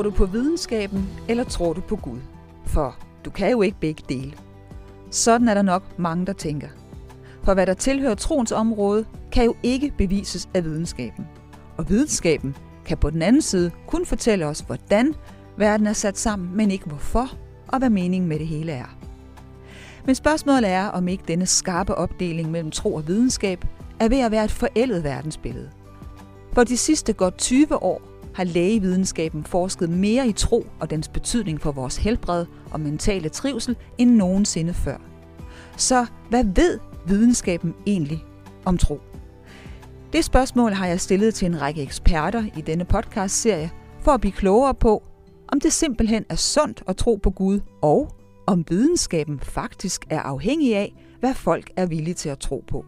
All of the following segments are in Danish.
Tror du på videnskaben, eller tror du på Gud? For du kan jo ikke begge dele. Sådan er der nok mange, der tænker. For hvad der tilhører troens område, kan jo ikke bevises af videnskaben. Og videnskaben kan på den anden side kun fortælle os, hvordan verden er sat sammen, men ikke hvorfor og hvad meningen med det hele er. Men spørgsmålet er, om ikke denne skarpe opdeling mellem tro og videnskab er ved at være et forældet verdensbillede. For de sidste godt 20 år har lægevidenskaben forsket mere i tro og dens betydning for vores helbred og mentale trivsel end nogensinde før. Så hvad ved videnskaben egentlig om tro? Det spørgsmål har jeg stillet til en række eksperter i denne podcast-serie for at blive klogere på, om det simpelthen er sundt at tro på Gud, og om videnskaben faktisk er afhængig af, hvad folk er villige til at tro på.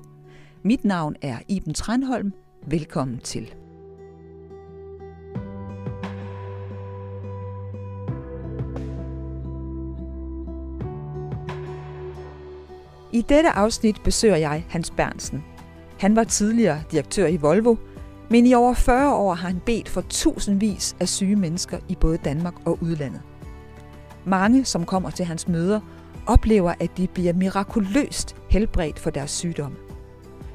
Mit navn er Iben Tranholm. Velkommen til. I dette afsnit besøger jeg Hans Bernsen. Han var tidligere direktør i Volvo, men i over 40 år har han bedt for tusindvis af syge mennesker i både Danmark og udlandet. Mange, som kommer til hans møder, oplever, at de bliver mirakuløst helbredt for deres sygdomme.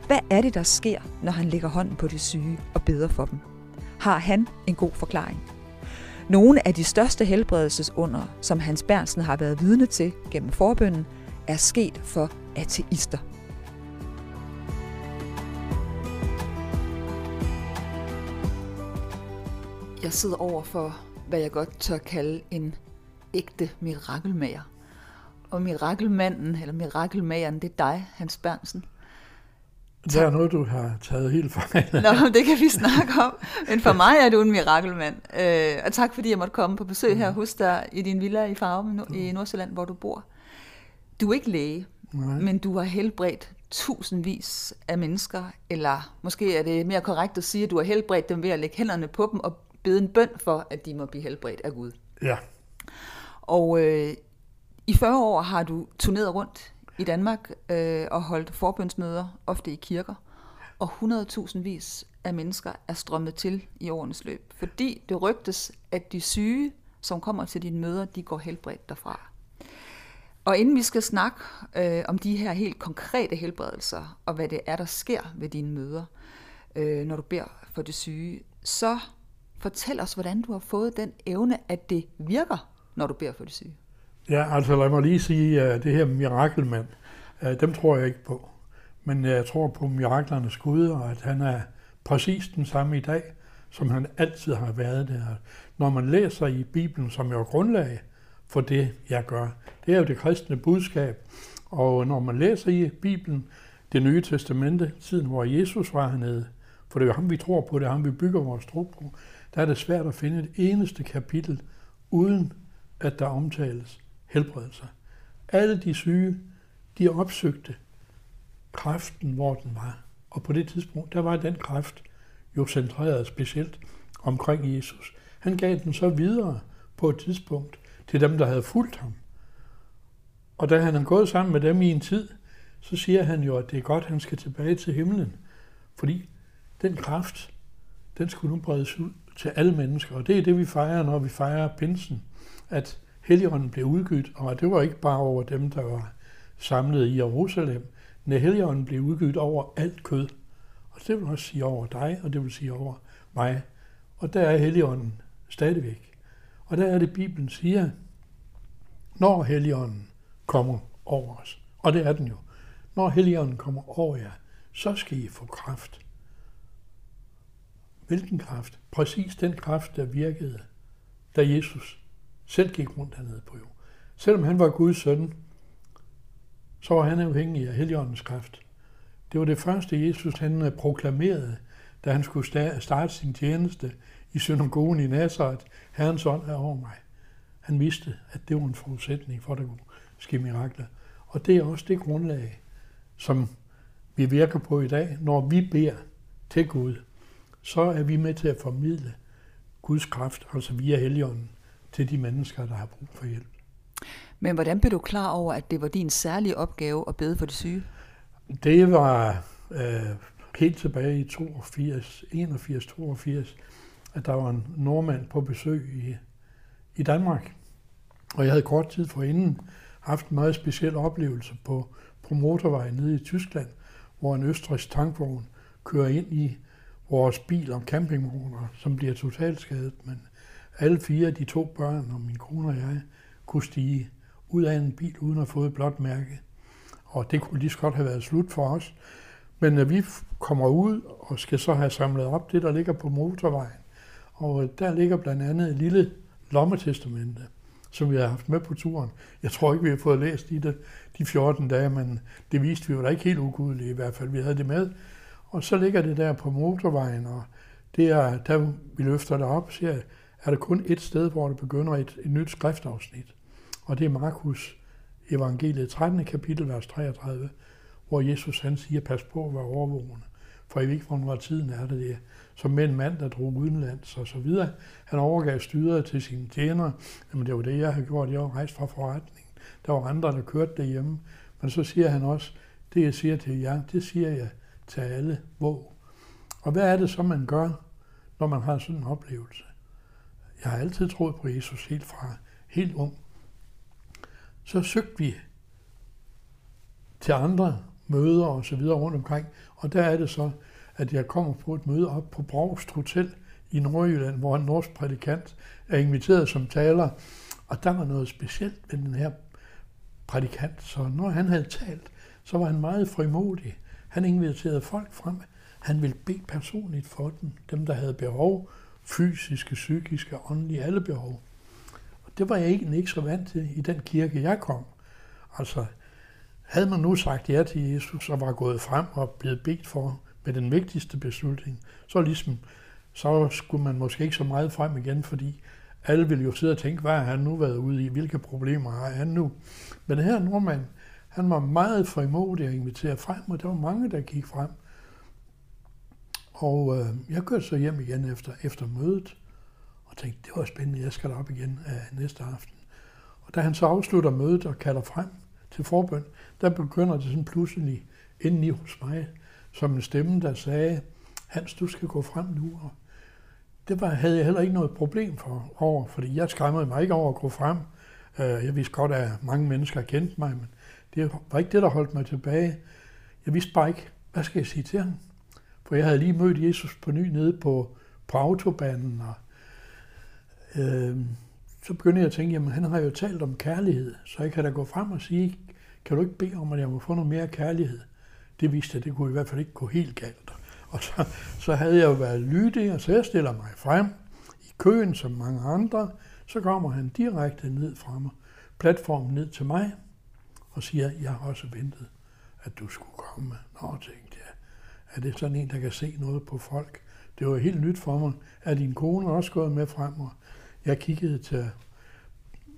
Hvad er det, der sker, når han lægger hånden på de syge og beder for dem? Har han en god forklaring? Nogle af de største helbredelsesunder, som Hans Bernsen har været vidne til gennem forbønden, er sket for ateister. Jeg sidder over for, hvad jeg godt tør kalde en ægte mirakelmager. Og mirakelmanden, eller mirakelmageren, det er dig, Hans Bernsen. Det er noget, du har taget helt fejl Nå, det kan vi snakke om. Men for mig er du en mirakelmand. Øh, og tak fordi jeg måtte komme på besøg her hos dig i din villa i Farum i Nordsjælland, hvor du bor. Du er ikke læge, Nej. men du har helbredt tusindvis af mennesker, eller måske er det mere korrekt at sige, at du har helbredt dem ved at lægge hænderne på dem og bede en bøn for, at de må blive helbredt af Gud. Ja. Og øh, i 40 år har du turneret rundt i Danmark øh, og holdt forbønsmøder, ofte i kirker, og 100.000 vis af mennesker er strømmet til i årenes løb, fordi det rygtes, at de syge, som kommer til dine møder, de går helbredt derfra. Og inden vi skal snakke øh, om de her helt konkrete helbredelser, og hvad det er, der sker ved dine møder, øh, når du beder for det syge, så fortæl os, hvordan du har fået den evne, at det virker, når du beder for det syge. Ja, altså lad mig lige sige, at det her mirakelmand, øh, dem tror jeg ikke på. Men jeg tror på miraklernes Gud, og at han er præcis den samme i dag, som han altid har været der. Når man læser i Bibelen, som jo er grundlag for det, jeg gør, det er jo det kristne budskab. Og når man læser i Bibelen, det nye testamente, tiden hvor Jesus var hernede, for det er jo ham, vi tror på, det er ham, vi bygger vores tro på, der er det svært at finde et eneste kapitel, uden at der omtales helbredelser. Alle de syge, de opsøgte kræften, hvor den var. Og på det tidspunkt, der var den kræft jo centreret specielt omkring Jesus. Han gav den så videre på et tidspunkt til dem, der havde fulgt ham. Og da han er gået sammen med dem i en tid, så siger han jo, at det er godt, at han skal tilbage til himlen. Fordi den kraft, den skulle nu bredes ud til alle mennesker. Og det er det, vi fejrer, når vi fejrer pinsen. At Helligånden blev udgivet, og det var ikke bare over dem, der var samlet i Jerusalem. Men Helligånden blev udgivet over alt kød. Og det vil også sige over dig, og det vil sige over mig. Og der er Helligånden stadigvæk. Og der er det, Bibelen siger, når Helligånden kommer over os, og det er den jo, når Helligånden kommer over jer, så skal I få kraft. Hvilken kraft? Præcis den kraft, der virkede, da Jesus selv gik rundt hernede på jorden. Selvom han var Guds søn, så var han afhængig af Helligåndens kraft. Det var det første, Jesus han proklamerede, da han skulle starte sin tjeneste i synagogen i Nazareth. Herrens ånd er over mig. Han vidste, at det var en forudsætning for, at der kunne ske mirakler. Og det er også det grundlag, som vi virker på i dag. Når vi beder til Gud, så er vi med til at formidle Guds kraft, altså via Helligånden, til de mennesker, der har brug for hjælp. Men hvordan blev du klar over, at det var din særlige opgave at bede for de syge? Det var øh, helt tilbage i 82, 81, 82, at der var en nordmand på besøg i i Danmark. Og jeg havde kort tid forinden haft en meget speciel oplevelse på, på motorvejen nede i Tyskland, hvor en østrisk tankvogn kører ind i vores bil og campingvogner, som bliver totalt skadet. Men alle fire af de to børn og min kone og jeg kunne stige ud af en bil uden at få et blåt mærke. Og det kunne lige så godt have været slut for os. Men når vi kommer ud og skal så have samlet op det, der ligger på motorvejen, og der ligger blandt andet et lille lommetestamente, som vi har haft med på turen. Jeg tror ikke, vi har fået læst i det de 14 dage, men det viste vi jo da ikke helt ugudeligt i hvert fald. Vi havde det med. Og så ligger det der på motorvejen, og det er, der vi løfter det op, så er der kun et sted, hvor det begynder et, et nyt skriftafsnit. Og det er Markus evangeliet 13. kapitel, vers 33, hvor Jesus han siger, pas på at være overvågende, for I ved ikke, hvornår tiden er det. der. som med en mand, der drog udenlands og så videre. Han overgav styret til sine tjenere. Jamen det var det, jeg havde gjort. Jeg var rejst fra forretningen. Der var andre, der kørte derhjemme. Men så siger han også, det jeg siger til jer, det siger jeg til alle. Hvor? Og hvad er det så, man gør, når man har sådan en oplevelse? Jeg har altid troet på Jesus helt fra helt ung. Så søgte vi til andre møder og så videre rundt omkring. Og der er det så, at jeg kommer på et møde op på Brogst Hotel i Nordjylland, hvor en norsk prædikant er inviteret som taler. Og der var noget specielt ved den her prædikant. Så når han havde talt, så var han meget frimodig. Han inviterede folk frem. Han ville bede personligt for dem, dem der havde behov, fysiske, psykiske, åndelige, alle behov. Og det var jeg egentlig ikke så vant til i den kirke, jeg kom. Altså, havde man nu sagt ja til Jesus og var gået frem og blevet bedt for med den vigtigste beslutning, så ligesom, så skulle man måske ikke så meget frem igen, fordi alle ville jo sidde og tænke, hvad har han nu været ude i, hvilke problemer har han nu. Men her nordmand, han var meget frimodig at invitere frem, og der var mange, der gik frem. Og øh, jeg kørte så hjem igen efter, efter mødet, og tænkte, det var spændende, jeg skal op igen øh, næste aften. Og da han så afslutter mødet og kalder frem til forbøn, der begynder det sådan pludselig indeni hos mig, som en stemme, der sagde, Hans, du skal gå frem nu. Og det var, havde jeg heller ikke noget problem for over, fordi jeg skræmmede mig ikke over at gå frem. Øh, jeg vidste godt, at mange mennesker kendte mig, men det var ikke det, der holdt mig tilbage. Jeg vidste bare ikke, hvad skal jeg sige til ham? For jeg havde lige mødt Jesus på ny nede på, på autobanen, og øh, så begyndte jeg at tænke, jamen han har jo talt om kærlighed, så jeg kan da gå frem og sige, kan du ikke bede om, at jeg må få noget mere kærlighed? Det viste, at det kunne i hvert fald ikke gå helt galt. Og så, så havde jeg jo været lydig, og så jeg stiller mig frem i køen som mange andre. Så kommer han direkte ned fra mig, platformen ned til mig, og siger, jeg har også ventet, at du skulle komme. Nå, tænkte jeg, er det sådan en, der kan se noget på folk? Det var helt nyt for mig. Er din kone også gået med frem? Og jeg kiggede til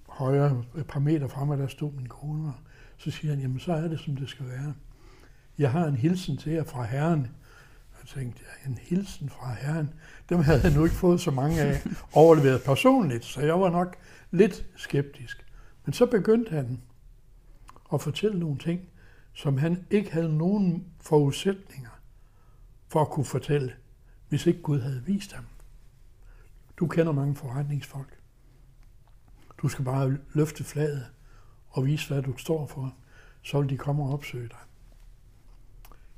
højre et par meter frem, og der stod min kone. Og så siger han, jamen så er det, som det skal være. Jeg har en hilsen til jer fra Herren. Jeg tænkte, ja, en hilsen fra Herren. Dem havde jeg nu ikke fået så mange af overleveret personligt, så jeg var nok lidt skeptisk. Men så begyndte han at fortælle nogle ting, som han ikke havde nogen forudsætninger for at kunne fortælle, hvis ikke Gud havde vist ham. Du kender mange forretningsfolk. Du skal bare løfte flaget og vise, hvad du står for, så vil de komme og opsøge dig.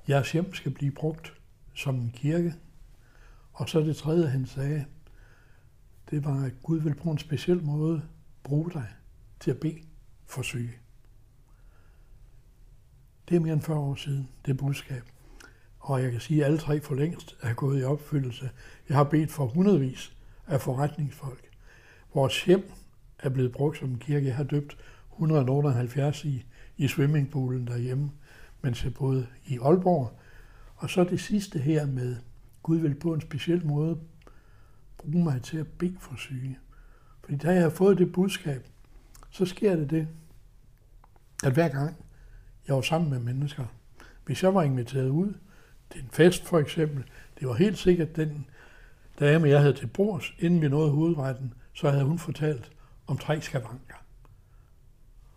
Jeres hjem skal blive brugt som en kirke. Og så det tredje, han sagde, det var, at Gud vil på en speciel måde bruge dig til at bede for syge. Det er mere end 40 år siden, det budskab. Og jeg kan sige, at alle tre for længst er gået i opfyldelse. Jeg har bedt for hundredvis af forretningsfolk. Vores hjem er blevet brugt som en kirke. Jeg har døbt 178 i, i swimmingpoolen derhjemme, mens jeg boede i Aalborg. Og så det sidste her med, Gud vil på en speciel måde bruge mig til at bede for syge. Fordi da jeg har fået det budskab, så sker det det, at hver gang jeg var sammen med mennesker, hvis jeg var inviteret ud til en fest for eksempel, det var helt sikkert den dame, jeg havde til bords, inden vi nåede hovedretten, så havde hun fortalt om tre skavanker.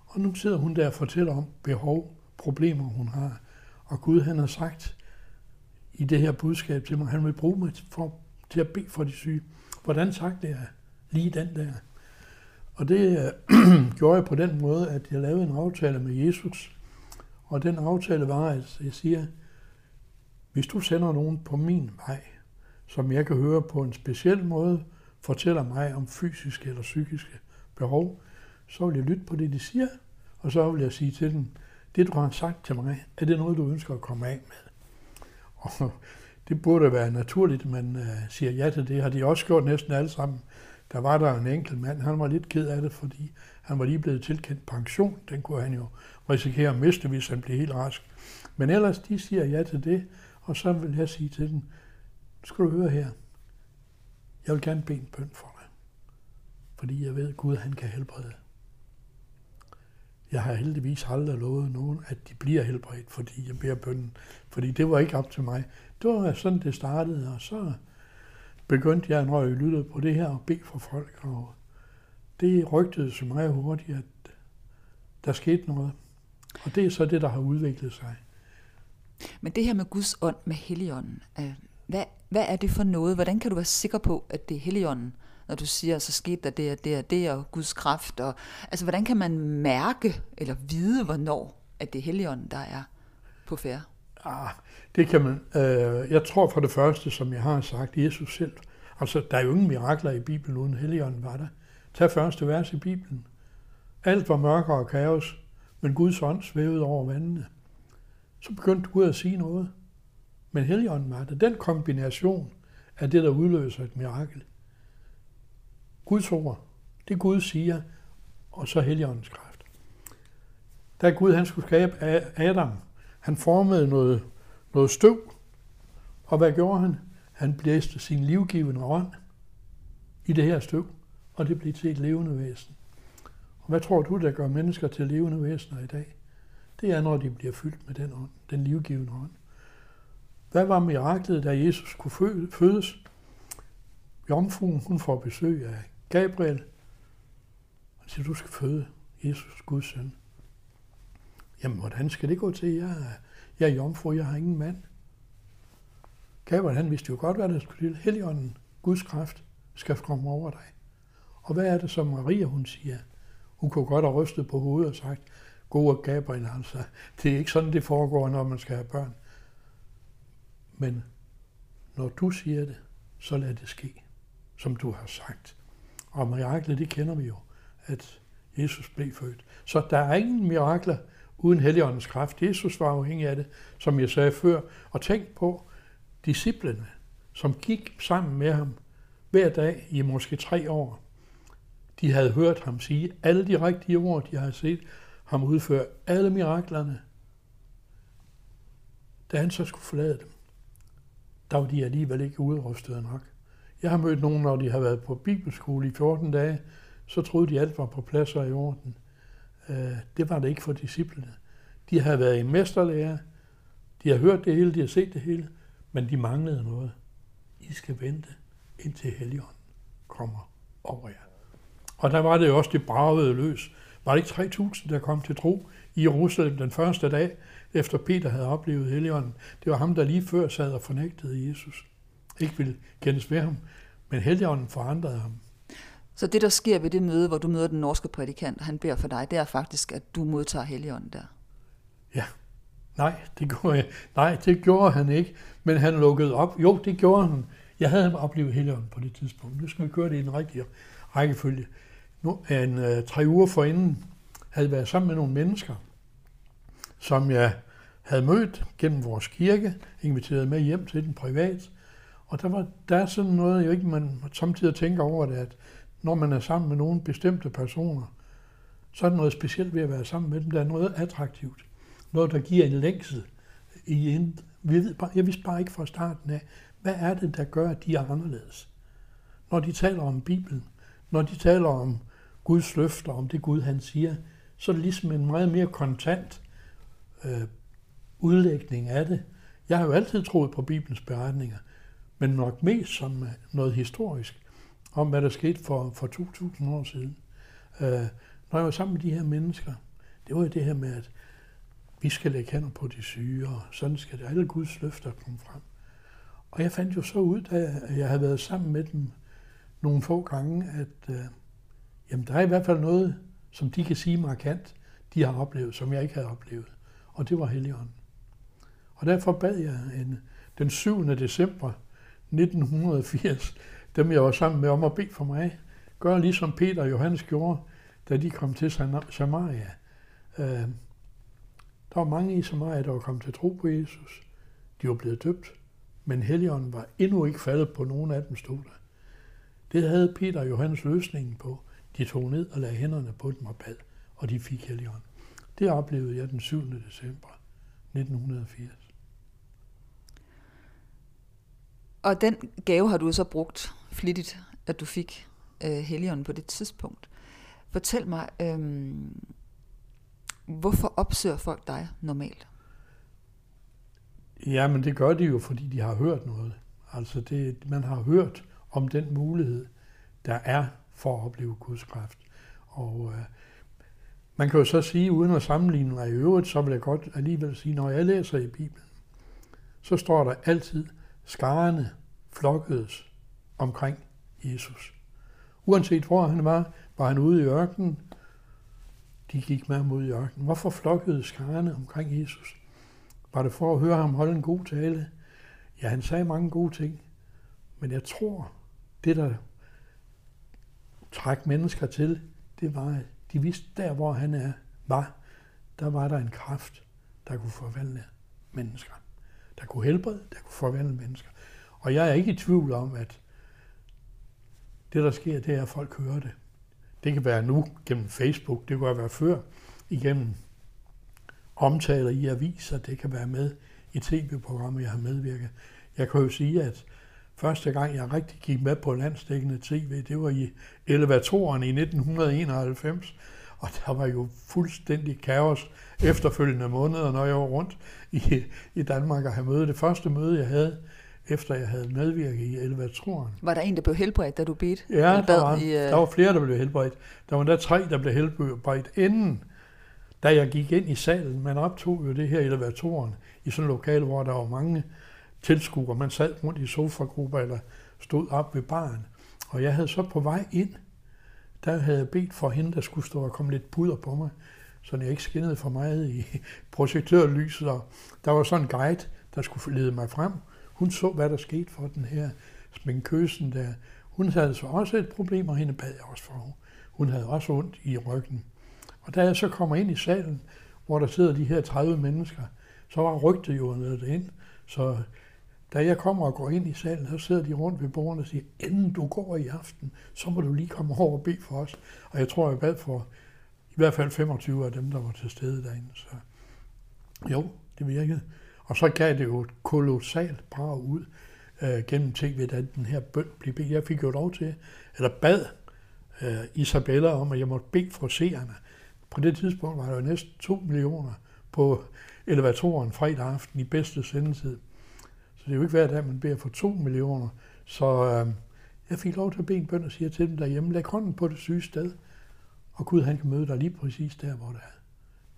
Og nu sidder hun der og fortæller om behov, problemer hun har. Og Gud han har sagt i det her budskab til mig, han vil bruge mig for, til at bede for de syge. Hvordan sagt det er lige den der? Og det øh, gjorde jeg på den måde, at jeg lavede en aftale med Jesus. Og den aftale var, at jeg siger, hvis du sender nogen på min vej, som jeg kan høre på en speciel måde, fortæller mig om fysiske eller psykiske behov, så vil jeg lytte på det, de siger, og så vil jeg sige til dem, det du har sagt til mig, er det noget, du ønsker at komme af med? Og det burde være naturligt, at man øh, siger ja til det. Har de også gjort næsten alle sammen. Der var der en enkelt mand, han var lidt ked af det, fordi han var lige blevet tilkendt pension. Den kunne han jo risikere at miste, hvis han blev helt rask. Men ellers, de siger ja til det, og så vil jeg sige til dem, skal du høre her, jeg vil gerne bede en bøn for dig, fordi jeg ved, at Gud han kan helbrede. Jeg har heldigvis aldrig lovet nogen, at de bliver helbredt, fordi jeg beder bønnen. Fordi det var ikke op til mig. Det var sådan, det startede, og så begyndte jeg, når jeg lyttede på det her, at bede for folk. Og det rygtede så meget hurtigt, at der skete noget. Og det er så det, der har udviklet sig. Men det her med Guds ånd, med Helligånden, øh, hvad, hvad er det for noget? Hvordan kan du være sikker på, at det er Helligånden, når du siger, så skete der det og det og det, og Guds kraft? Og, altså, hvordan kan man mærke eller vide, hvornår at det er Helligånden, der er på færre? Ah, det kan man. Øh, jeg tror for det første, som jeg har sagt, Jesus selv. Altså, der er jo ingen mirakler i Bibelen, uden Helligånden var der. Tag første vers i Bibelen. Alt var mørkere og kaos, men Guds ånd svævede over vandene. Så begyndte Gud at sige noget. Men Helligånden var der. Den kombination er det, der udløser et mirakel. Guds ord, det Gud siger, og så Helligåndens kraft. Da Gud han skulle skabe Adam, han formede noget, noget støv, og hvad gjorde han? Han blæste sin livgivende ånd i det her støv, og det blev til et levende væsen. Og hvad tror du, der gør mennesker til levende væsener i dag? Det er, når de bliver fyldt med den ånd, den livgivende ånd. Hvad var miraklet, da Jesus skulle fødes? Jomfruen, hun får besøg af Gabriel. Han siger, du skal føde Jesus, Guds søn. Jamen, hvordan skal det gå til? Jeg er, jeg er jomfru, jeg har ingen mand. Gabriel, han vidste jo godt, hvad der skulle til. Helligånden, Guds kraft, skal komme over dig. Og hvad er det, som Maria, hun siger? Hun kunne godt have rystet på hovedet og sagt, gode Gabriel, altså, det er ikke sådan, det foregår, når man skal have børn. Men når du siger det, så lad det ske, som du har sagt. Og miraklet, det kender vi jo, at Jesus blev født. Så der er ingen mirakler uden Helligåndens kraft. Jesus var afhængig af det, som jeg sagde før. Og tænk på disciplene, som gik sammen med ham hver dag i måske tre år. De havde hørt ham sige alle de rigtige ord, de havde set ham udføre alle miraklerne. Da han så skulle forlade dem, der var de alligevel ikke udrustet nok. Jeg har mødt nogen, når de har været på bibelskole i 14 dage, så troede de, alt var på plads og i orden. Øh, det var det ikke for disciplene. De har været i mesterlærer, de har hørt det hele, de har set det hele, men de manglede noget. I skal vente, indtil Helligånden kommer over jer. Og der var det jo også, det bragede løs. Var det ikke 3.000, der kom til tro i Jerusalem den første dag, efter Peter havde oplevet Helligånden? Det var ham, der lige før sad og fornægtede Jesus. Ikke ville kendes ved ham, men Helligånden forandrede ham. Så det, der sker ved det møde, hvor du møder den norske prædikant, og han beder for dig, det er faktisk, at du modtager Helligånden der? Ja. Nej, det gjorde jeg. Nej, det gjorde han ikke, men han lukkede op. Jo, det gjorde han. Jeg havde oplevet Helligånden på det tidspunkt. Nu skal vi køre det i den rigtige rækkefølge. Nu, en uh, tre uger forinden havde været sammen med nogle mennesker, som jeg havde mødt gennem vores kirke, inviteret med hjem til den privat, og der, var, der er sådan noget, jo ikke man samtidig tænker over det, at når man er sammen med nogle bestemte personer, så er der noget specielt ved at være sammen med dem. Der er noget attraktivt. Noget, der giver en længsel i en... Jeg vidste bare ikke fra starten af, hvad er det, der gør, at de er anderledes? Når de taler om Bibelen, når de taler om Guds løfter, om det Gud han siger, så er det ligesom en meget mere kontant øh, udlægning af det. Jeg har jo altid troet på Bibelens beretninger, men nok mest som øh, noget historisk, om hvad der skete for, for 2.000 år siden. Øh, når jeg var sammen med de her mennesker, det var jo det her med, at vi skal lægge hænder på de syge, og sådan skal det. Alle Guds løfter komme frem. Og jeg fandt jo så ud, da jeg havde været sammen med dem nogle få gange, at øh, jamen der er i hvert fald noget, som de kan sige markant, de har oplevet, som jeg ikke havde oplevet. Og det var Helligånden. Og derfor bad jeg en, den 7. december 1980, dem jeg var sammen med om at bede for mig, gør ligesom Peter og Johannes gjorde, da de kom til Samaria. Øh, der var mange i Samaria, der var kommet til tro på Jesus. De var blevet døbt, men Helligånden var endnu ikke faldet på nogen af dem, stod der. Det havde Peter og Johannes løsningen på. De tog ned og lagde hænderne på dem og bad, og de fik Helligånden. Det oplevede jeg den 7. december 1980. Og den gave har du så brugt flittigt, at du fik øh, Helligånden på det tidspunkt. Fortæl mig, øh, hvorfor opsøger folk dig normalt? Ja, men det gør de jo, fordi de har hørt noget. Altså, det, man har hørt om den mulighed, der er for at opleve Guds kraft. Og øh, man kan jo så sige, uden at sammenligne mig i øvrigt, så vil jeg godt alligevel sige, når jeg læser i Bibelen, så står der altid, skarne flokkedes omkring Jesus. Uanset hvor han var, var han ude i ørkenen, de gik med ham ud i ørkenen. Hvorfor flokkede skarne omkring Jesus? Var det for at høre ham holde en god tale? Ja, han sagde mange gode ting, men jeg tror, det der træk mennesker til, det var, at de vidste, der hvor han er, var, der var der en kraft, der kunne forvandle mennesker. Der kunne helbrede, der kunne forvandle mennesker. Og jeg er ikke i tvivl om, at det, der sker, det er, at folk hører det. Det kan være nu gennem Facebook, det kan være før igennem omtaler i aviser, det kan være med i tv-programmer, jeg har medvirket. Jeg kan jo sige, at første gang, jeg rigtig gik med på landstækkende tv, det var i elevatoren i 1991, og der var jo fuldstændig kaos efterfølgende måneder, når jeg var rundt i, i Danmark og havde møde. Det første møde, jeg havde, efter jeg havde medvirket i elevatoren. Var der en, der blev helbredt, da du bedte? Ja, der var, i, uh... der var flere, der blev helbredt. Der var der tre, der blev helbredt inden, da jeg gik ind i salen. Man optog jo det her elevatoren i sådan et lokale, hvor der var mange tilskuer. Man sad rundt i sofagrupper eller stod op ved baren. Og jeg havde så på vej ind, der havde jeg bedt for hende, der skulle stå og komme lidt puder på mig, så jeg ikke skinnede for meget i projektørlyset. Og der var sådan en guide, der skulle lede mig frem. Hun så, hvad der skete for den her sminkøsen der. Hun havde så også et problem, og hende bad jeg også for. Hun havde også ondt i ryggen. Og da jeg så kommer ind i salen, hvor der sidder de her 30 mennesker, så var rygtet jo nede ind. Så da jeg kommer og går ind i salen, så sidder de rundt ved bordene og siger, inden du går i aften, så må du lige komme over og bede for os. Og jeg tror, jeg bad for i hvert fald 25 af dem, der var til stede derinde. Så jo, det virkede. Og så gav det jo et kolossalt brag ud øh, gennem tv, da den her bøn blev bedt. Jeg fik jo lov til, eller bad øh, Isabella om, at jeg måtte bede for seerne. På det tidspunkt var der jo næsten 2 millioner på elevatoren fredag aften i bedste sendetid. Så det er jo ikke hver dag, man beder for 2 millioner. Så øh, jeg fik lov til at bede en bøn og siger til dem derhjemme, læg hånden på det syge sted, og Gud han kan møde dig lige præcis der, hvor det er.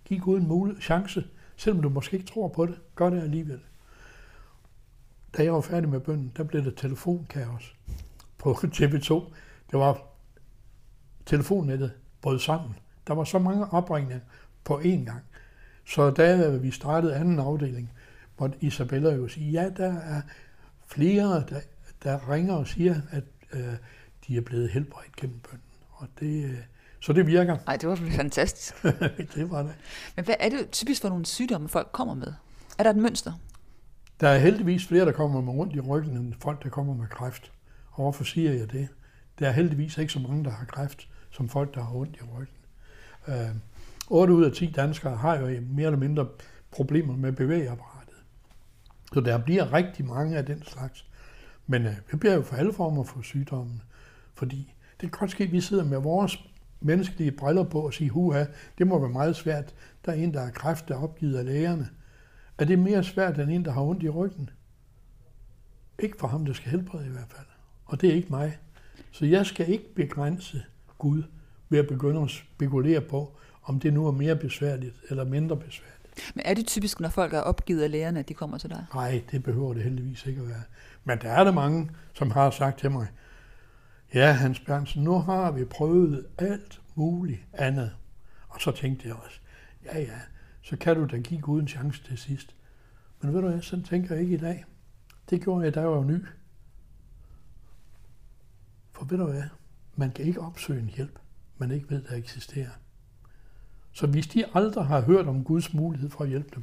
Giv Gud en mulig chance Selvom du måske ikke tror på det, gør det alligevel. Da jeg var færdig med bønden, der blev det telefonkaos på TV2. Det var telefonnettet brød sammen. Der var så mange opringninger på én gang. Så da vi startede anden afdeling, måtte Isabella jo sige, ja, der er flere, der, der ringer og siger, at øh, de er blevet helbredt gennem bønden. Og det, øh, så det virker. Nej, det var fantastisk. det var det. Men hvad er det typisk for nogle sygdomme, folk kommer med? Er der et mønster? Der er heldigvis flere, der kommer med rundt i ryggen, end folk, der kommer med kræft. Og hvorfor siger jeg det? Der er heldigvis ikke så mange, der har kræft, som folk, der har ondt i ryggen. Øh, 8 ud af 10 danskere har jo mere eller mindre problemer med bevægeapparatet. Så der bliver rigtig mange af den slags. Men øh, vi bliver jo for alle former for sygdommen, fordi det kan godt ske, at vi sidder med vores menneskelige briller på og sige, huha, det må være meget svært. Der er en, der har kræft, der er opgivet af lægerne. Er det mere svært end en, der har ondt i ryggen? Ikke for ham, der skal helbrede i hvert fald. Og det er ikke mig. Så jeg skal ikke begrænse Gud ved at begynde at spekulere på, om det nu er mere besværligt eller mindre besværligt. Men er det typisk, når folk er opgivet af lægerne, at de kommer til dig? Nej, det behøver det heldigvis ikke at være. Men der er der mange, som har sagt til mig, Ja, Hans Bernsen, nu har vi prøvet alt muligt andet. Og så tænkte jeg også, ja ja, så kan du da give Gud en chance til sidst. Men ved du hvad, sådan tænker jeg ikke i dag. Det gjorde jeg, da jeg var ny. For ved du hvad, man kan ikke opsøge en hjælp, man ikke ved, der eksisterer. Så hvis de aldrig har hørt om Guds mulighed for at hjælpe dem,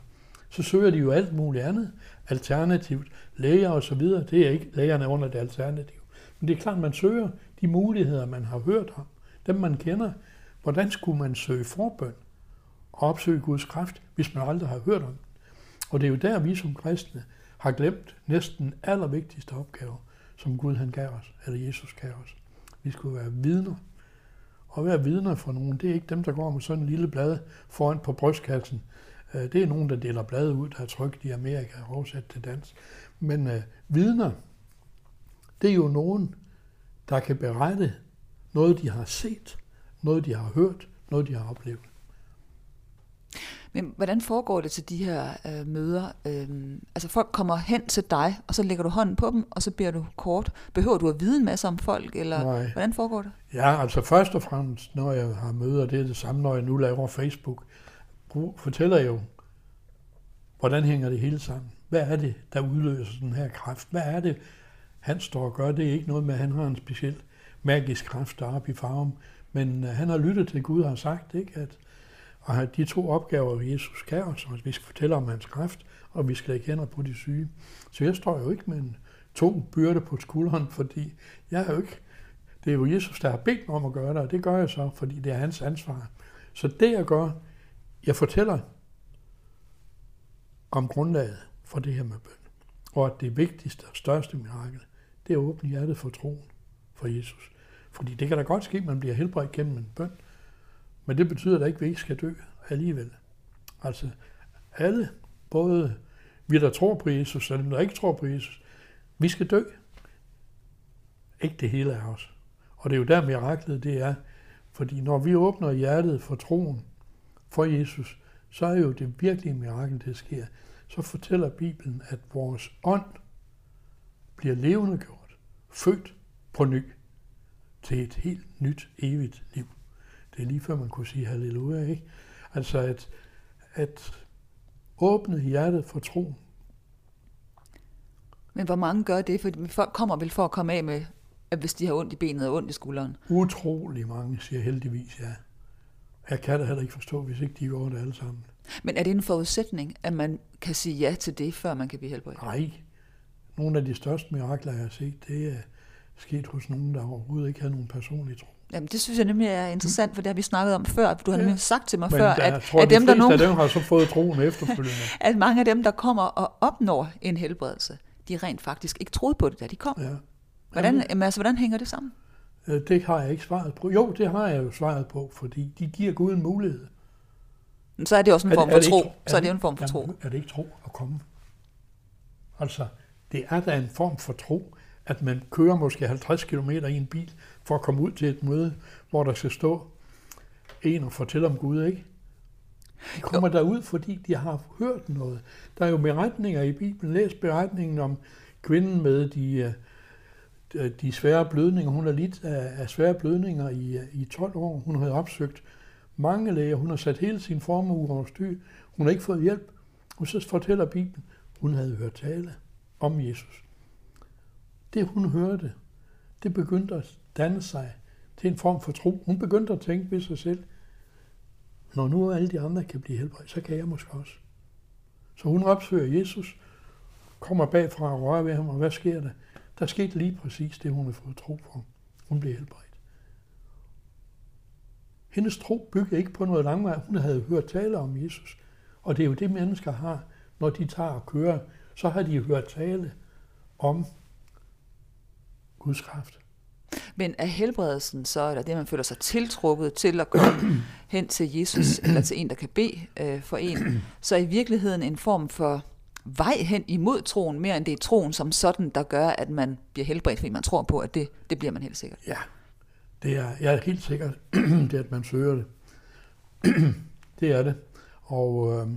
så søger de jo alt muligt andet, alternativt, læger og så videre. Det er ikke lægerne under det alternativ. Men det er klart, man søger de muligheder, man har hørt om, dem man kender. Hvordan skulle man søge forbøn og opsøge Guds kraft, hvis man aldrig har hørt om den? Og det er jo der, vi som kristne har glemt næsten allervigtigste opgave, som Gud han gav os, eller Jesus gav os. Vi skulle være vidner. Og være vidner for nogen, det er ikke dem, der går med sådan en lille blad foran på brystkassen. Øh, det er nogen, der deler blade ud, der er trygt i Amerika og oversat til dansk. Men øh, vidner, det er jo nogen, der kan berette noget, de har set, noget, de har hørt, noget, de har oplevet. Men hvordan foregår det til de her øh, møder? Øhm, altså folk kommer hen til dig, og så lægger du hånden på dem, og så beder du kort. Behøver du at vide en masse om folk, eller Nej. hvordan foregår det? Ja, altså først og fremmest, når jeg har møder, det er det samme, når jeg nu laver Facebook, fortæller jeg jo, hvordan hænger det hele sammen? Hvad er det, der udløser den her kraft? Hvad er det, han står og gør? Det er ikke noget med, at han har en speciel magisk kraft deroppe i farven, men uh, han har lyttet til Gud og har sagt, ikke, at og de to opgaver, Jesus gav os, at vi skal fortælle om hans kraft, og vi skal lægge hænder på de syge. Så jeg står jo ikke med en tung byrde på skulderen, fordi jeg er jo ikke, det er jo Jesus, der har bedt mig om at gøre det, og det gør jeg så, fordi det er hans ansvar. Så det jeg gør, jeg fortæller om grundlaget for det her med bøn. Og at det vigtigste og største mirakel, det er at åbne hjertet for troen for Jesus. Fordi det kan da godt ske, at man bliver helbredt gennem en bøn, men det betyder da ikke, at vi ikke skal dø alligevel. Altså alle, både vi, der tror på Jesus, og dem, der ikke tror på Jesus, vi skal dø. Ikke det hele af os. Og det er jo der miraklet det er. Fordi når vi åbner hjertet for troen for Jesus, så er jo det virkelige mirakel, det sker. Så fortæller Bibelen, at vores ånd bliver levende gjort, født på ny, til et helt nyt, evigt liv. Det er lige før man kunne sige halleluja, ikke? Altså at, at åbne hjertet for tro. Men hvor mange gør det? For folk kommer vel for at komme af med, at hvis de har ondt i benet og ondt i skulderen? Utrolig mange siger heldigvis ja. Jeg kan da heller ikke forstå, hvis ikke de gjorde det alle sammen. Men er det en forudsætning, at man kan sige ja til det, før man kan blive helbredt? Nej. Nogle af de største mirakler, jeg har set, det er sket hos nogen, der overhovedet ikke havde nogen personlig tro. Jamen, det synes jeg nemlig er interessant, for det har vi snakket om før. Du har nemlig sagt til mig Men før, der, at, tror, at dem, der nogen, af dem har så fået troen efterfølgende. at mange af dem, der kommer og opnår en helbredelse, de rent faktisk ikke troede på det, da de kom. Ja. Hvordan, jamen, altså, hvordan hænger det sammen? Det har jeg ikke svaret på. Jo, det har jeg jo svaret på, fordi de giver Gud en mulighed. Så er det også en form for tro. Så er det en form for tro. Er det ikke tro at komme? Altså, det er da en form for tro, at man kører måske 50 km i en bil for at komme ud til et møde, hvor der skal stå en og fortælle om Gud, ikke? De kommer derud, fordi de har hørt noget. Der er jo beretninger i Bibelen. Læs beretningen om kvinden med de, øh, de svære blødninger. Hun har lidt af, af svære blødninger i, øh, i 12 år. Hun har opsøgt mange læger. Hun har sat hele sin formue over styr. Hun har ikke fået hjælp. Og så fortæller Bibelen, hun havde hørt tale om Jesus. Det hun hørte, det begyndte at danne sig til en form for tro. Hun begyndte at tænke ved sig selv, når nu alle de andre kan blive helbredt, så kan jeg måske også. Så hun opsøger Jesus, kommer bagfra og rører ved ham, og hvad sker der? Der skete lige præcis det, hun havde fået tro på. Hun blev helbredt. Hendes tro byggede ikke på noget langvej. Hun havde hørt tale om Jesus. Og det er jo det, mennesker har, når de tager og kører. Så har de hørt tale om Guds kraft. Men er helbredelsen så, eller det, man føler sig tiltrukket til at komme hen til Jesus, eller til en, der kan bede øh, for en, så i virkeligheden en form for vej hen imod troen, mere end det er troen som sådan, der gør, at man bliver helbredt, fordi man tror på, at det, det bliver man helt sikkert. Ja, det er, jeg er helt sikker, det at man søger det. det er det. Og øh,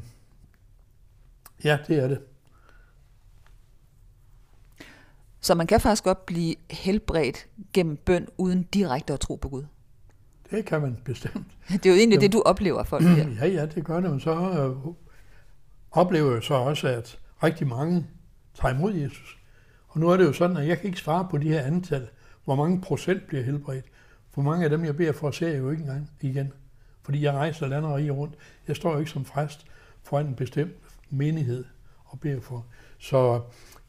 ja, det er det. Så man kan faktisk godt blive helbredt gennem bøn, uden direkte at tro på Gud. Det kan man bestemt. Det er jo egentlig jo. det, du oplever folk her. Ja, ja, det gør det. Men så øh, oplever jeg så også, at rigtig mange tager imod Jesus. Og nu er det jo sådan, at jeg kan ikke svare på de her antal, hvor mange procent bliver helbredt. For mange af dem, jeg beder for, ser jeg jo ikke engang igen. Fordi jeg rejser land og rundt. Jeg står jo ikke som præst foran en bestemt menighed og beder for. Så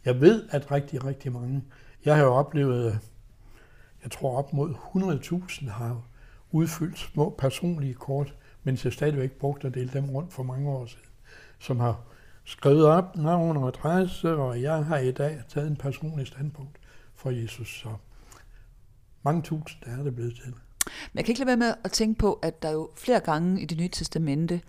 jeg ved, at rigtig, rigtig mange, jeg har jo oplevet, jeg tror op mod 100.000 har udfyldt små personlige kort, mens jeg stadigvæk brugte at dele dem rundt for mange år siden, som har skrevet op navn og adresse, og jeg har i dag taget en personlig standpunkt for Jesus. Så mange tusind er det blevet til. Men jeg kan ikke lade være med at tænke på, at der jo flere gange i det nye testamente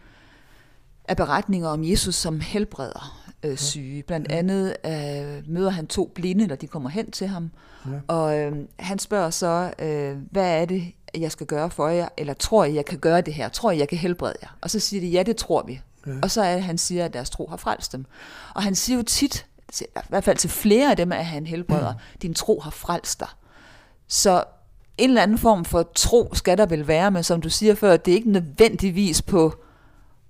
er beretninger om Jesus som helbreder øh, syge. Blandt andet øh, møder han to blinde, når de kommer hen til ham, ja. og øh, han spørger så, øh, hvad er det, jeg skal gøre for jer, eller tror I, jeg kan gøre det her? Tror I, jeg kan helbrede jer? Og så siger de, ja, det tror vi. Ja. Og så er det, han siger, at deres tro har frelst dem. Og han siger jo tit, i hvert fald til flere af dem, at han helbreder, mm. din tro har frelst dig. Så en eller anden form for tro skal der vel være, men som du siger før, det er ikke nødvendigvis på,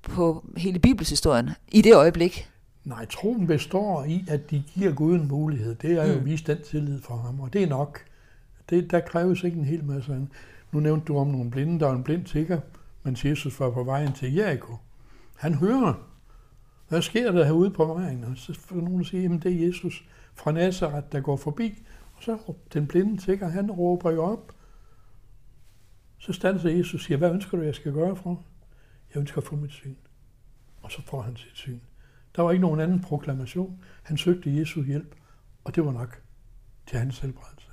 på hele bibelshistorien i det øjeblik. Nej, troen består i, at de giver Gud en mulighed. Det er jo mm. vist den tillid for ham, og det er nok. Det, der kræves ikke en hel masse andet. Nu nævnte du om nogle blinde, der var en blind tigger, mens Jesus var på vejen til Jericho. Han hører, hvad sker der herude på vejen? Og så får nogen at sige, at det er Jesus fra Nazareth, der går forbi. Og så den blinde tigger, han råber jo op. Så standser Jesus og siger, hvad ønsker du, jeg skal gøre for? Jeg ønsker at få mit syn. Og så får han sit syn. Der var ikke nogen anden proklamation. Han søgte Jesu hjælp, og det var nok til hans helbredelse.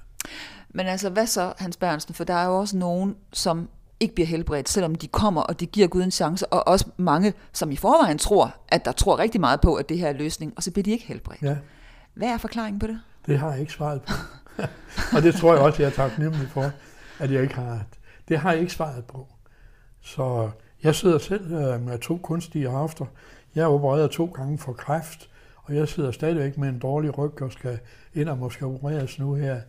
Men altså, hvad så, Hans Bernsen? For der er jo også nogen, som ikke bliver helbredt, selvom de kommer, og det giver Gud en chance, og også mange, som i forvejen tror, at der tror rigtig meget på, at det her er løsning, og så bliver de ikke helbredt. Ja. Hvad er forklaringen på det? Det har jeg ikke svaret på. og det tror jeg også, jeg er taknemmelig for, at jeg ikke har. Det har jeg ikke svaret på. Så jeg sidder selv øh, med to kunstige after. Jeg er opereret to gange for kræft, og jeg sidder stadigvæk med en dårlig ryg og skal ind og måske opereres nu her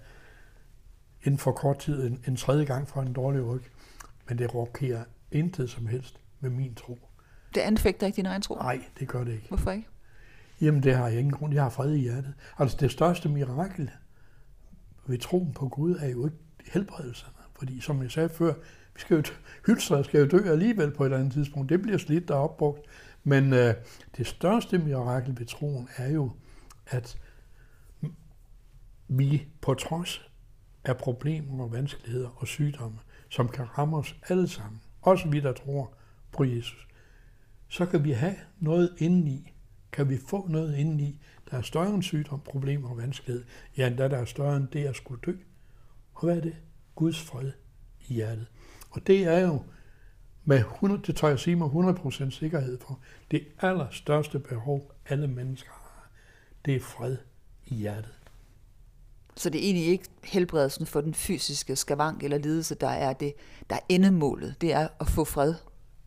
inden for kort tid en, en tredje gang for en dårlig ryg. Men det rokerer intet som helst med min tro. Det anfægter ikke din egen tro? Nej, det gør det ikke. Hvorfor ikke? Jamen, det har jeg ingen grund. Jeg har fred i hjertet. Altså, det største mirakel ved troen på Gud er jo ikke helbredelserne. Fordi, som jeg sagde før, vi skal jo hylstre skal jo dø alligevel på et eller andet tidspunkt. Det bliver slidt og opbrugt. Men øh, det største mirakel ved troen er jo, at vi på trods af problemer og vanskeligheder og sygdomme, som kan ramme os alle sammen, også vi, der tror på Jesus, så kan vi have noget indeni, kan vi få noget indeni, der er større end sygdom, problemer og vanskelighed, ja, endda der er større end det at skulle dø. Og hvad er det? Guds fred i hjertet. Og det er jo med 100, det tør jeg sige med 100% sikkerhed for, det allerstørste behov, alle mennesker har, det er fred i hjertet. Så det er egentlig ikke helbredelsen for den fysiske skavank eller lidelse, der er det, der er endemålet. Det er at få fred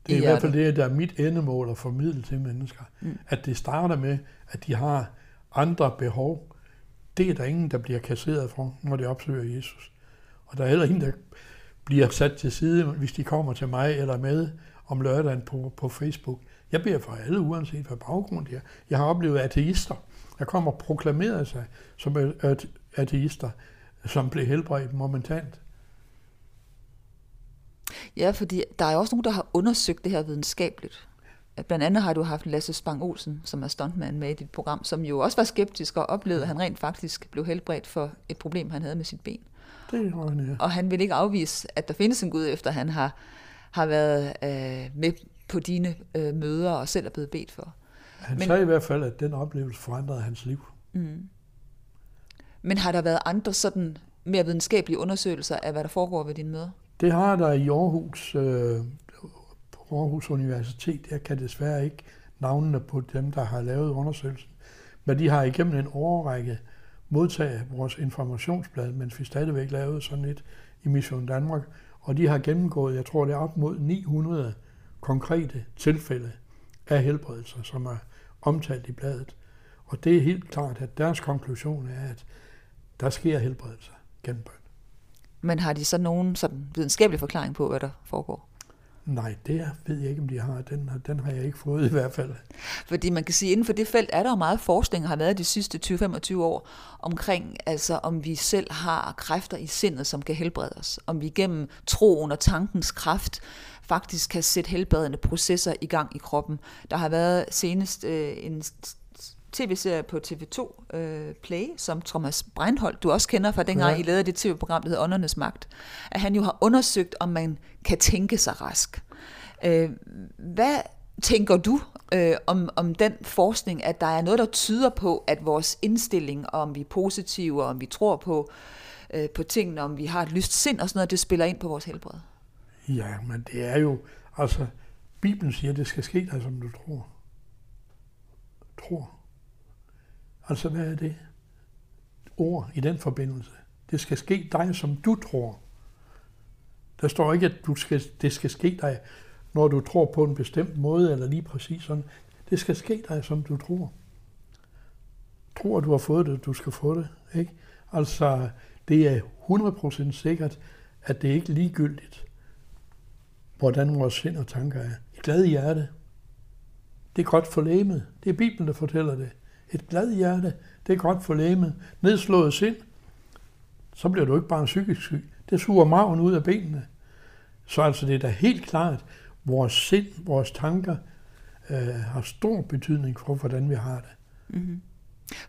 Det er i, i hvert fald det, der er mit endemål at formidle til mennesker. Mm. At det starter med, at de har andre behov. Det er der ingen, der bliver kasseret for, når de opsøger Jesus. Og der er heller ingen, der bliver sat til side, hvis de kommer til mig eller med om lørdagen på, på Facebook. Jeg beder for alle, uanset hvad baggrund de er. Jeg har oplevet ateister, der kommer og proklamerer sig som ateister, som blev helbredt momentant. Ja, fordi der er også nogen, der har undersøgt det her videnskabeligt. Blandt andet har du haft Lasse Spang Olsen, som er stuntman med i dit program, som jo også var skeptisk og oplevede, at han rent faktisk blev helbredt for et problem, han havde med sit ben. Det var han, ja. Og han vil ikke afvise, at der findes en Gud, efter han har, har været øh, med på dine øh, møder og selv er blevet bedt for. Han Men, sagde i hvert fald, at den oplevelse forandrede hans liv. Mm. Men har der været andre sådan mere videnskabelige undersøgelser af, hvad der foregår ved dine møder? Det har der i Aarhus, øh, på Aarhus Universitet. Jeg kan desværre ikke navnene på dem, der har lavet undersøgelsen. Men de har igennem en årrække modtage vores informationsblad, mens vi stadigvæk lavede sådan et i Mission Danmark. Og de har gennemgået, jeg tror det er op mod 900 konkrete tilfælde af helbredelser, som er omtalt i bladet. Og det er helt klart, at deres konklusion er, at der sker helbredelse gennem bøn. Men har de så nogen sådan videnskabelig forklaring på, hvad der foregår? Nej, det ved jeg ikke, om de har. Den, den har jeg ikke fået i hvert fald. Fordi man kan sige, at inden for det felt er der jo meget forskning, har været de sidste 20-25 år, omkring altså om vi selv har kræfter i sindet, som kan helbrede os. Om vi gennem troen og tankens kraft faktisk kan sætte helbredende processer i gang i kroppen. Der har været senest øh, en tv-serie på TV2 øh, Play, som Thomas Breinholt, du også kender fra dengang, ja. I lavede det tv-program, der hedder Åndernes Magt, at han jo har undersøgt, om man kan tænke sig rask. Øh, hvad tænker du øh, om, om den forskning, at der er noget, der tyder på, at vores indstilling, om vi er positive, og om vi tror på, øh, på tingene, om vi har et lyst sind og sådan noget, det spiller ind på vores helbred? Ja, men det er jo, altså, Bibelen siger, at det skal ske dig, som du tror. Tror. Altså, hvad er det? Ord i den forbindelse. Det skal ske dig, som du tror. Der står ikke, at du skal, det skal ske dig, når du tror på en bestemt måde, eller lige præcis sådan. Det skal ske dig, som du tror. Tror, du har fået det, du skal få det. Ikke? Altså, det er 100% sikkert, at det ikke er ligegyldigt, hvordan vores sind og tanker er. Et glad hjerte, det er godt for lægemet. Det er Bibelen, der fortæller det. Et glad hjerte, det er godt for lægemet. Nedslået sind, så bliver du ikke bare en psykisk syg. Det suger maven ud af benene. Så altså det er da helt klart, vores sind, vores tanker øh, har stor betydning for, hvordan vi har det. Mm-hmm.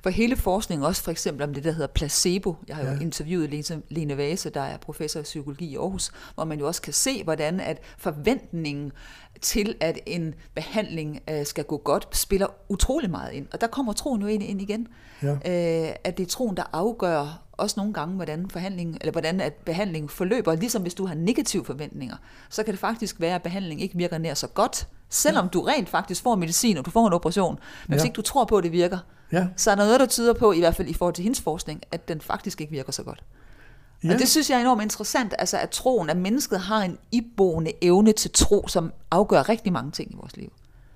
For hele forskningen, også for eksempel om det, der hedder placebo, jeg har jo ja. interviewet Lene Vase, der er professor i psykologi i Aarhus, hvor man jo også kan se, hvordan at forventningen til, at en behandling øh, skal gå godt, spiller utrolig meget ind. Og der kommer troen jo ind, ind igen. Ja. Øh, at det er troen, der afgør også nogle gange, hvordan, forhandling, eller hvordan at behandlingen forløber. Ligesom hvis du har negative forventninger, så kan det faktisk være, at behandlingen ikke virker nær så godt, selvom ja. du rent faktisk får medicin, og du får en operation. Men ja. hvis ikke du tror på, at det virker, ja. så er der noget, der tyder på, i hvert fald i forhold til hendes forskning, at den faktisk ikke virker så godt. Ja. Og det synes jeg er enormt interessant, altså at troen, at mennesket har en iboende evne til tro, som afgør rigtig mange ting i vores liv.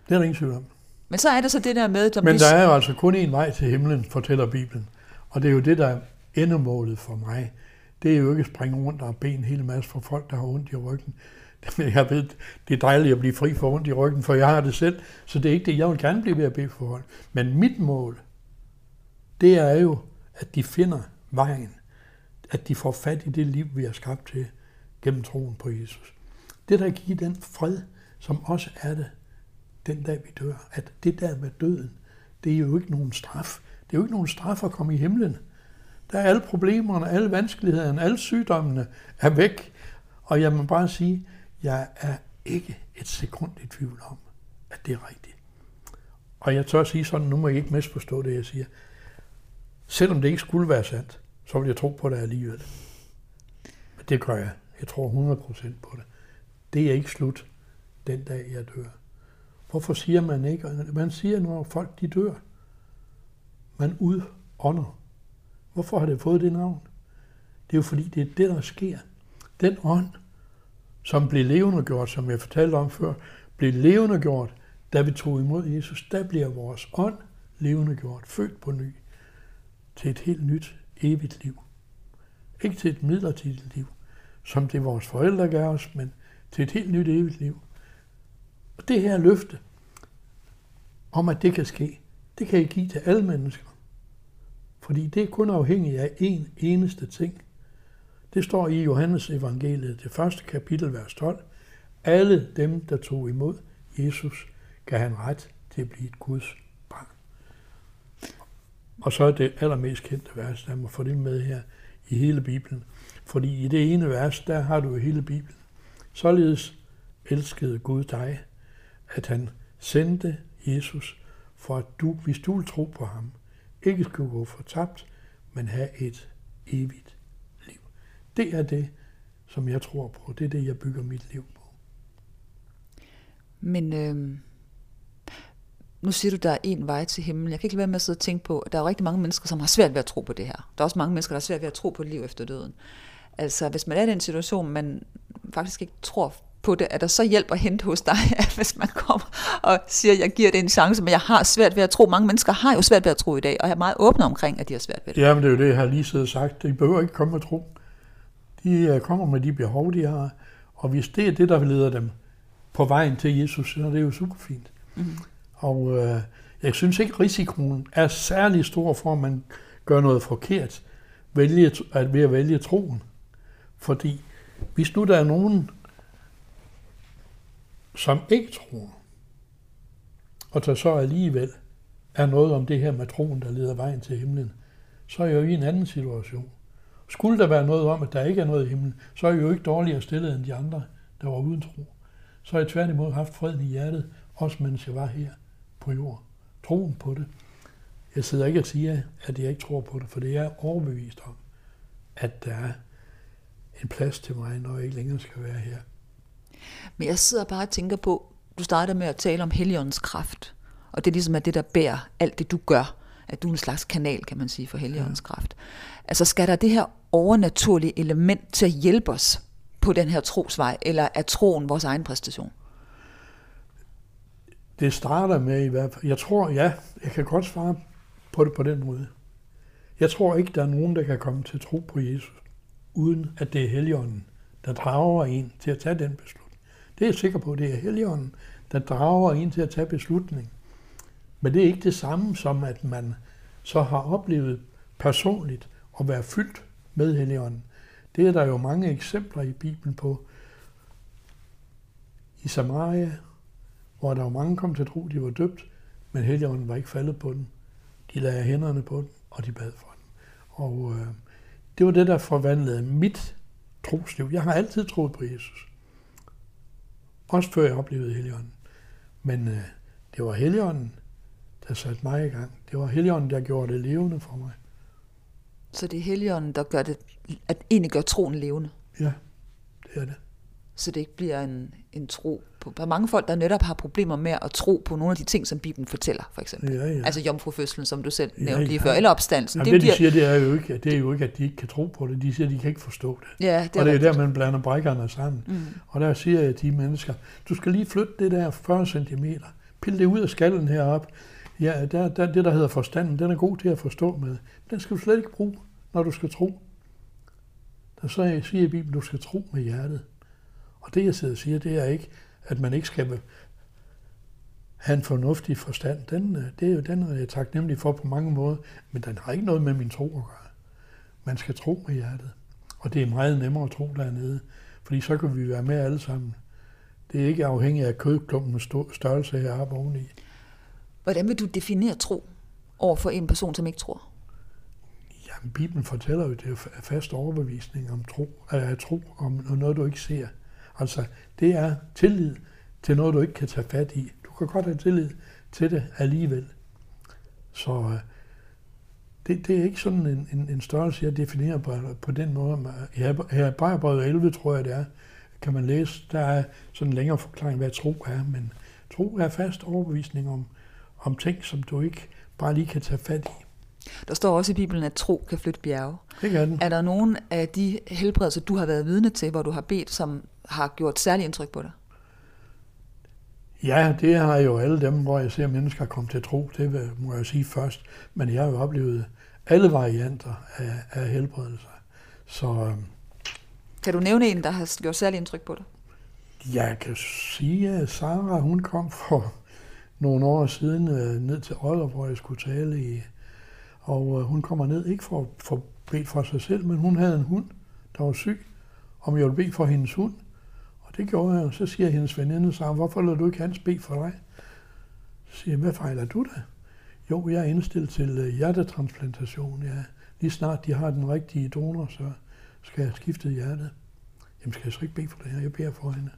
Det er der ingen tvivl om. Men så er det så det der med... Som Men der er jo altså kun én vej til himlen, fortæller Bibelen. Og det er jo det, der er endemålet for mig. Det er jo ikke at springe rundt og bede en hel masse for folk, der har ondt i ryggen. Jeg ved, det er dejligt at blive fri for ondt i ryggen, for jeg har det selv, så det er ikke det. Jeg vil gerne blive ved at bede for folk. Men mit mål, det er jo, at de finder vejen. At de får fat i det liv, vi har skabt til gennem troen på Jesus. Det, der giver den fred, som også er det den dag, vi dør. At det der med døden, det er jo ikke nogen straf. Det er jo ikke nogen straf at komme i himlen. Der er alle problemerne, alle vanskelighederne, alle sygdommene er væk. Og jeg må bare sige, jeg er ikke et sekund i tvivl om, at det er rigtigt. Og jeg tør at sige sådan, nu må I ikke misforstå det, jeg siger. Selvom det ikke skulle være sandt, så vil jeg tro på det alligevel. Men det gør jeg. Jeg tror 100% på det. Det er ikke slut den dag, jeg dør. Hvorfor siger man ikke? Man siger, når folk de dør. Man udånder. Hvorfor har det fået det navn? Det er jo fordi, det er det, der sker. Den ånd, som blev levende gjort, som jeg fortalte om før, blev levende gjort, da vi tog imod Jesus, der bliver vores ånd levende gjort, født på ny, til et helt nyt, evigt liv. Ikke til et midlertidigt liv, som det vores forældre gav os, men til et helt nyt, evigt liv. Og det her løfte om, at det kan ske, det kan I give til alle mennesker. Fordi det er kun afhængigt af én eneste ting. Det står i Johannes evangeliet, det første kapitel, vers 12. Alle dem, der tog imod Jesus, gav han ret til at blive et Guds. Og så er det allermest kendte vers, der må få det med her i hele Bibelen. Fordi i det ene vers, der har du hele Bibelen. Således elskede Gud dig, at han sendte Jesus, for at du, hvis du vil tro på ham, ikke skulle gå fortabt, men have et evigt liv. Det er det, som jeg tror på. Det er det, jeg bygger mit liv på. Men øh, nu siger du, der er en vej til himlen. Jeg kan ikke lade være med at sidde og tænke på, at der er rigtig mange mennesker, som har svært ved at tro på det her. Der er også mange mennesker, der har svært ved at tro på et liv efter døden. Altså, hvis man er i den situation, man faktisk ikke tror på det, er der så hjælp at hente hos dig, hvis man kommer og siger, jeg giver det en chance, men jeg har svært ved at tro. Mange mennesker har jo svært ved at tro i dag, og er meget åbne omkring, at de har svært ved det. Ja, men det er jo det, jeg har lige siddet og sagt. De behøver ikke komme med tro. De øh, kommer med de behov, de har. Og hvis det er det, der leder dem på vejen til Jesus, så er det jo super fint. Mm. Og øh, jeg synes ikke, risikoen er særlig stor for, at man gør noget forkert vælge, at ved at vælge troen. Fordi hvis nu der er nogen, som ikke tror, og der så alligevel er noget om det her med troen, der leder vejen til himlen, så er jeg jo i en anden situation. Skulle der være noget om, at der ikke er noget i himlen, så er jeg jo ikke dårligere stillet end de andre, der var uden tro. Så har jeg tværtimod haft freden i hjertet, også mens jeg var her på jord. Troen på det. Jeg sidder ikke og siger, at jeg ikke tror på det, for det er jeg overbevist om, at der er en plads til mig, når jeg ikke længere skal være her. Men jeg sidder bare og tænker på, du starter med at tale om Helligåndens kraft, og det er ligesom at det, der bærer alt det, du gør, at du er en slags kanal, kan man sige, for Helligåndens ja. kraft. Altså skal der det her overnaturlige element til at hjælpe os på den her trosvej, eller er troen vores egen præstation? Det starter med i hvert fald, jeg tror, ja, jeg kan godt svare på det på den måde. Jeg tror ikke, der er nogen, der kan komme til tro på Jesus, uden at det er Helligånden, der drager en til at tage den beslutning. Det er jeg sikker på, det er Helligånden, der drager en til at tage beslutning. Men det er ikke det samme som, at man så har oplevet personligt at være fyldt med Helligånden. Det er der jo mange eksempler i Bibelen på. I Samaria, hvor der var mange kom til tro, de var døbt, men Helligånden var ikke faldet på dem. De lagde hænderne på dem, og de bad for dem. Og øh, det var det, der forvandlede mit trosliv. Jeg har altid troet på Jesus. Også før jeg oplevede Helligånden. Men øh, det var Helligånden, der satte mig i gang. Det var Helligånden, der gjorde det levende for mig. Så det er Helligånden, der gør det, at egentlig gør troen levende? Ja, det er det så det ikke bliver en, en tro på. Der er mange folk, der netop har problemer med at tro på nogle af de ting, som Bibelen fortæller, for eksempel. Ja, ja. Altså jomfrufødslen, som du selv ja, nævnte lige ja. før, eller opstandelsen. Jamen, det, det, de siger, det er, jo ikke, det er jo ikke, at de ikke kan tro på det. De siger, at de kan ikke forstå det. Ja, det og det er der, man blander brækkerne sammen. Mm. Og der siger jeg til de mennesker, du skal lige flytte det der 40 cm. Pille det ud af skallen herop. Ja, der, der, det, der hedder forstanden, den er god til at forstå med. Den skal du slet ikke bruge, når du skal tro. Der så siger Bibelen, du skal tro med hjertet. Og det, jeg sidder og siger, det er ikke, at man ikke skal have en fornuftig forstand. Den, øh, det er jo den, er jeg taknemmelig for på mange måder, men den har ikke noget med min tro at gøre. Man skal tro med hjertet. Og det er meget nemmere at tro dernede, fordi så kan vi være med alle sammen. Det er ikke afhængigt af kødklumpens størrelse heroppe oveni. Hvordan vil du definere tro over for en person, som ikke tror? Jamen, Bibelen fortæller jo, det er fast overbevisning om tro, at tro om noget, du ikke ser. Altså, det er tillid til noget, du ikke kan tage fat i. Du kan godt have tillid til det alligevel. Så øh, det, det er ikke sådan en, en, en størrelse, jeg definerer på, på den måde. Her, her i Brejerbrevet 11, tror jeg det er, kan man læse, der er sådan en længere forklaring, hvad tro er, men tro er fast overbevisning om, om ting, som du ikke bare lige kan tage fat i. Der står også i Bibelen, at tro kan flytte bjerge. Det kan den. Er der nogen af de helbredelser, du har været vidne til, hvor du har bedt, som har gjort særlig indtryk på dig? Ja, det har jo alle dem, hvor jeg ser mennesker komme til tro. Det må jeg sige først. Men jeg har jo oplevet alle varianter af, af helbredelser. Så, øhm, kan du nævne en, der har gjort særlig indtryk på dig? Jeg kan sige, at Sarah hun kom for nogle år siden øh, ned til Aalborg, hvor jeg skulle tale i. Og øh, hun kommer ned, ikke for, for bedt for sig selv, men hun havde en hund, der var syg, om jeg ville bede for hendes hund. Det gjorde jeg, og så siger hendes veninde så, hvorfor lader du ikke hans bede for dig? Så siger jeg, hvad fejler du da? Jo, jeg er indstillet til øh, hjertetransplantation. Ja. Lige snart de har den rigtige donor, så skal jeg skifte hjertet. Jamen skal jeg så ikke bede for det her? Jeg beder for hende.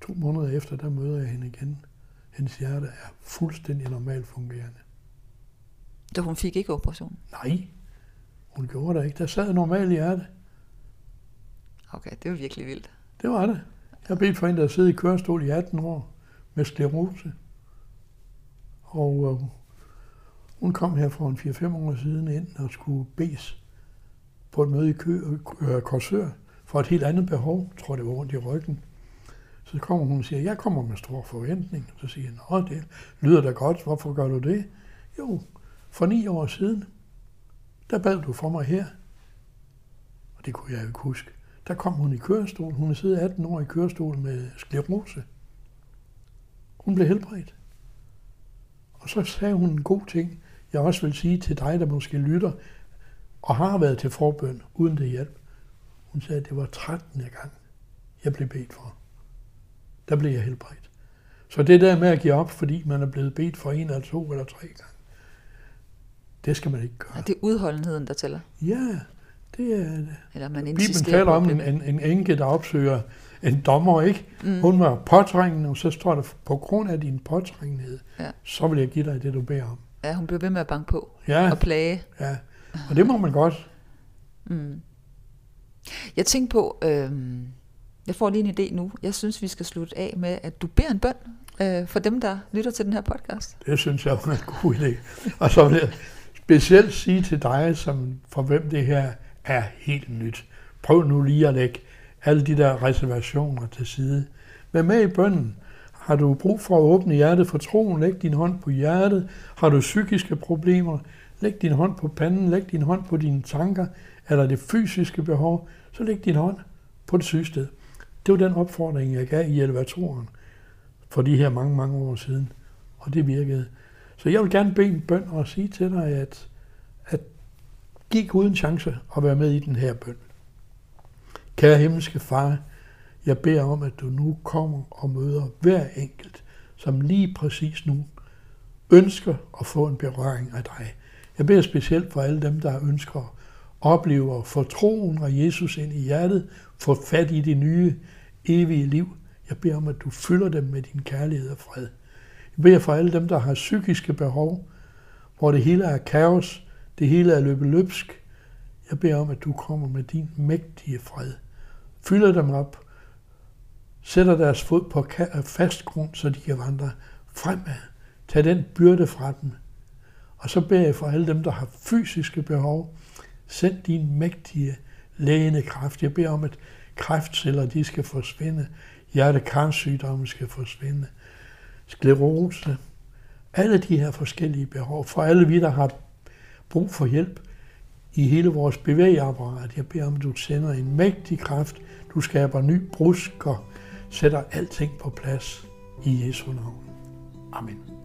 To måneder efter, der møder jeg hende igen. Hendes hjerte er fuldstændig normalt fungerende. Så hun fik ikke operation? Nej, hun gjorde det ikke. Der sad normalt hjerte. Okay, det er virkelig vildt. Det var det. Jeg bedt for en, der sidder i kørestol i 18 år med sklerose. Og øh, hun kom her for en 4-5 år siden ind og skulle bes på et møde i Kø, øh, Korsør for et helt andet behov. Jeg tror, det var rundt i ryggen. Så kommer hun og siger, jeg kommer med stor forventning. Så siger jeg, nå, det lyder da godt. Hvorfor gør du det? Jo, for ni år siden, der bad du for mig her. Og det kunne jeg jo ikke huske. Der kom hun i kørestol. Hun er siddet 18 år i kørestol med sklerose. Hun blev helbredt. Og så sagde hun en god ting, jeg også vil sige til dig, der måske lytter, og har været til forbøn, uden det hjælp. Hun sagde, at det var 13. gang, jeg blev bedt for. Der blev jeg helbredt. Så det der med at give op, fordi man er blevet bedt for en eller to eller tre gange, det skal man ikke gøre. Ja, det er udholdenheden, der tæller. Ja, det er det. Eller man Bibelen taler om en, en, en enke, der opsøger en dommer, ikke? Mm. Hun var påtrængende, og så står der, på grund af din påtrængenhed, ja. så vil jeg give dig det, du beder om. Ja, hun bliver ved med at banke på ja. og plage. Ja, og det må man godt. Mm. Jeg tænkte på, øh, jeg får lige en idé nu. Jeg synes, vi skal slutte af med, at du beder en bøn øh, for dem, der lytter til den her podcast. Det synes jeg er en god idé. Og så vil jeg specielt sige til dig, som for hvem det her er helt nyt. Prøv nu lige at lægge alle de der reservationer til side. Vær med i bønden. Har du brug for at åbne hjertet for troen, læg din hånd på hjertet. Har du psykiske problemer, læg din hånd på panden, læg din hånd på dine tanker. Eller det fysiske behov, så læg din hånd på det sygested. Det var den opfordring, jeg gav i elevatoren for de her mange, mange år siden. Og det virkede. Så jeg vil gerne bede en bøn og sige til dig, at gik uden chance at være med i den her bøn. Kære himmelske far, jeg beder om, at du nu kommer og møder hver enkelt, som lige præcis nu ønsker at få en berøring af dig. Jeg beder specielt for alle dem, der ønsker at opleve og få troen og Jesus ind i hjertet, få fat i det nye, evige liv. Jeg beder om, at du fylder dem med din kærlighed og fred. Jeg beder for alle dem, der har psykiske behov, hvor det hele er kaos, det hele er løbet løbsk. Jeg beder om, at du kommer med din mægtige fred. Fylder dem op, sætter deres fod på fast grund, så de kan vandre fremad. Tag den byrde fra dem. Og så beder jeg for alle dem, der har fysiske behov, send din mægtige lægende kraft. Jeg beder om, at kræftceller de skal forsvinde, hjertekarsygdomme skal forsvinde, sklerose, alle de her forskellige behov, for alle vi, der har brug for hjælp i hele vores bevægeapparat. Jeg beder om, at du sender en mægtig kraft, du skaber ny brusk og sætter alting på plads i Jesu navn. Amen.